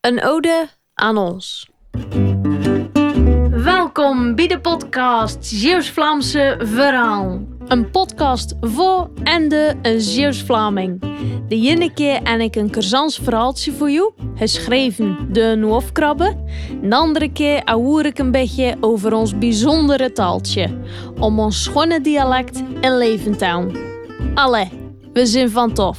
Een ode aan ons. Welkom bij de podcast Zeeuws-Vlaamse Verhaal. Een podcast voor en de een Zeeuws-Vlaming. De ene keer en ik een Kersans verhaaltje voor jou, geschreven de Noofkrabbe. De andere keer ahoer ik een beetje over ons bijzondere taaltje. Om ons schone dialect in leven te houden. Allee, we zijn van tof.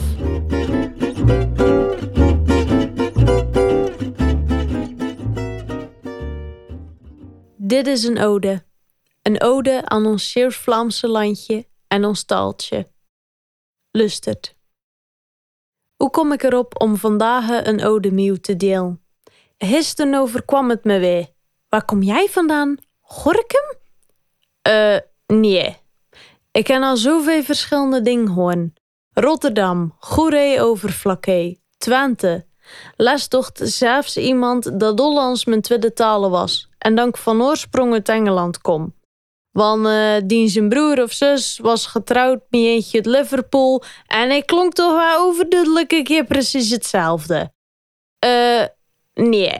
Dit is een ode. Een ode aan ons Zeeuws-Vlaamse landje en ons taaltje. Lustert. Hoe kom ik erop om vandaag een ode nieuw te delen? Gisteren overkwam het me weer. Waar kom jij vandaan? Gorkum? Eh, nee. Ik ken al zoveel verschillende dingen horen. Rotterdam, Goeree over Twente. Les toch zelfs iemand dat Hollands mijn tweede talen was en dank van oorsprong uit Engeland kom. Want uh, zijn broer of zus was getrouwd met eentje uit Liverpool en ik klonk toch wel overduidelijk een keer precies hetzelfde. Eh, nee.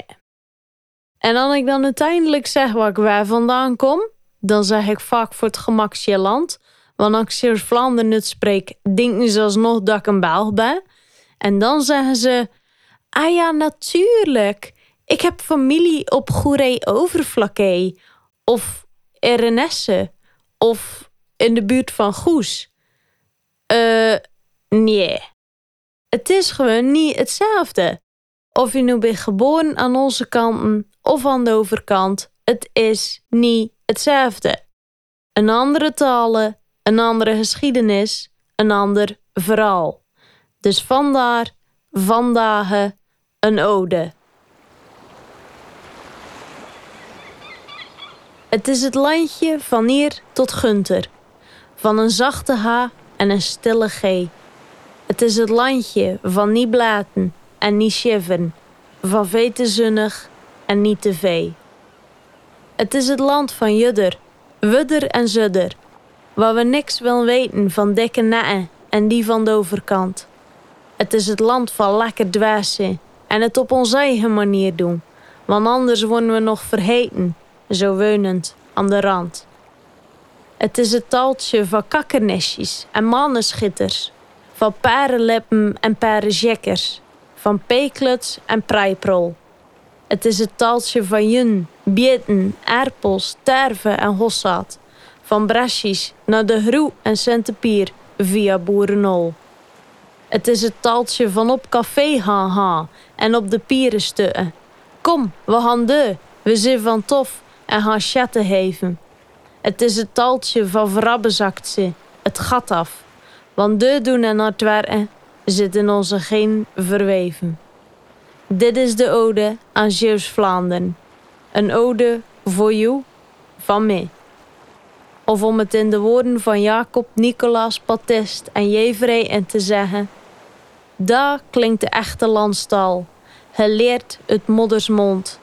En als ik dan uiteindelijk zeg waar ik waar vandaan kom, dan zeg ik vaak voor het gemak land. Want als ik Vlaanderen het spreek, denken ze alsnog dat ik een Belg ben. En dan zeggen ze, ah ja, natuurlijk. Ik heb familie op Goeree Overflakkee. Of Renesse. Of in de buurt van Goes. Eh, nee. Het is gewoon niet hetzelfde. Of je nu bent geboren aan onze kanten of aan de overkant, het is niet hetzelfde. Een andere talen, een andere geschiedenis, een ander verhaal. Dus vandaar, vandaag, een ode. Het is het landje van hier tot Gunter, van een zachte H en een stille G. Het is het landje van niet blaten en niet shiven, van vee te zonnig en niet te vee. Het is het land van Judder, Wudder en Zudder, waar we niks willen weten van dikke netten en die van de overkant. Het is het land van lekker dwazen en het op onze eigen manier doen, want anders worden we nog vergeten zo wonend aan de rand. Het is het taltje van kakkernesjes en mannenschitters, van parenlippen en parenjekkers, van peekluts en preiprol. Het is het taltje van jun, bieten, aarpels, terven en hossaat, van brasjes naar de groe en centepier via boerenol. Het is het taltje van op café gaan en op de pieren. Kom, we gaan de, we zijn van tof en gaan chatten heven. Het is het taltje van vrabbezakt ze, het gat af. Want de doen en het werken zit in onze geen verweven. Dit is de ode aan Zeeuws-Vlaanderen. Een ode voor jou, van mij. Of om het in de woorden van Jacob, Nicolaas, Patist en Jevrei en te zeggen... Daar klinkt de echte landstaal, geleerd uit moeders mond.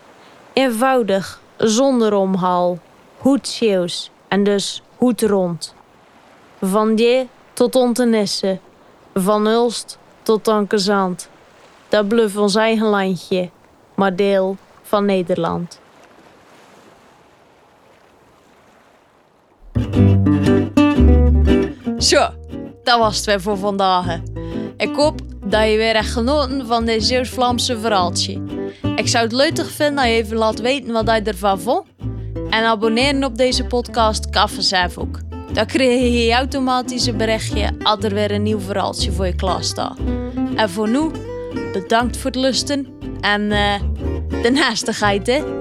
Eenvoudig, zonder omhaal, goed Zeeuws en dus goed rond. Van die tot Ontenisse, van Ulst tot Ankezand. Dat bluf ons eigen landje, maar deel van Nederland. Zo, dat was het weer voor vandaag. Ik hoop dat je weer echt genoten van dit Zeeuws-Vlaamse verhaaltje. Ik zou het leuk vinden als je even laat weten wat je ervan vond. En abonneren op deze podcast kan ook. Dan krijg je automatisch een berichtje als er weer een nieuw verhaaltje voor je klaar staat. En voor nu, bedankt voor het lusten en uh, de naastigheid hè.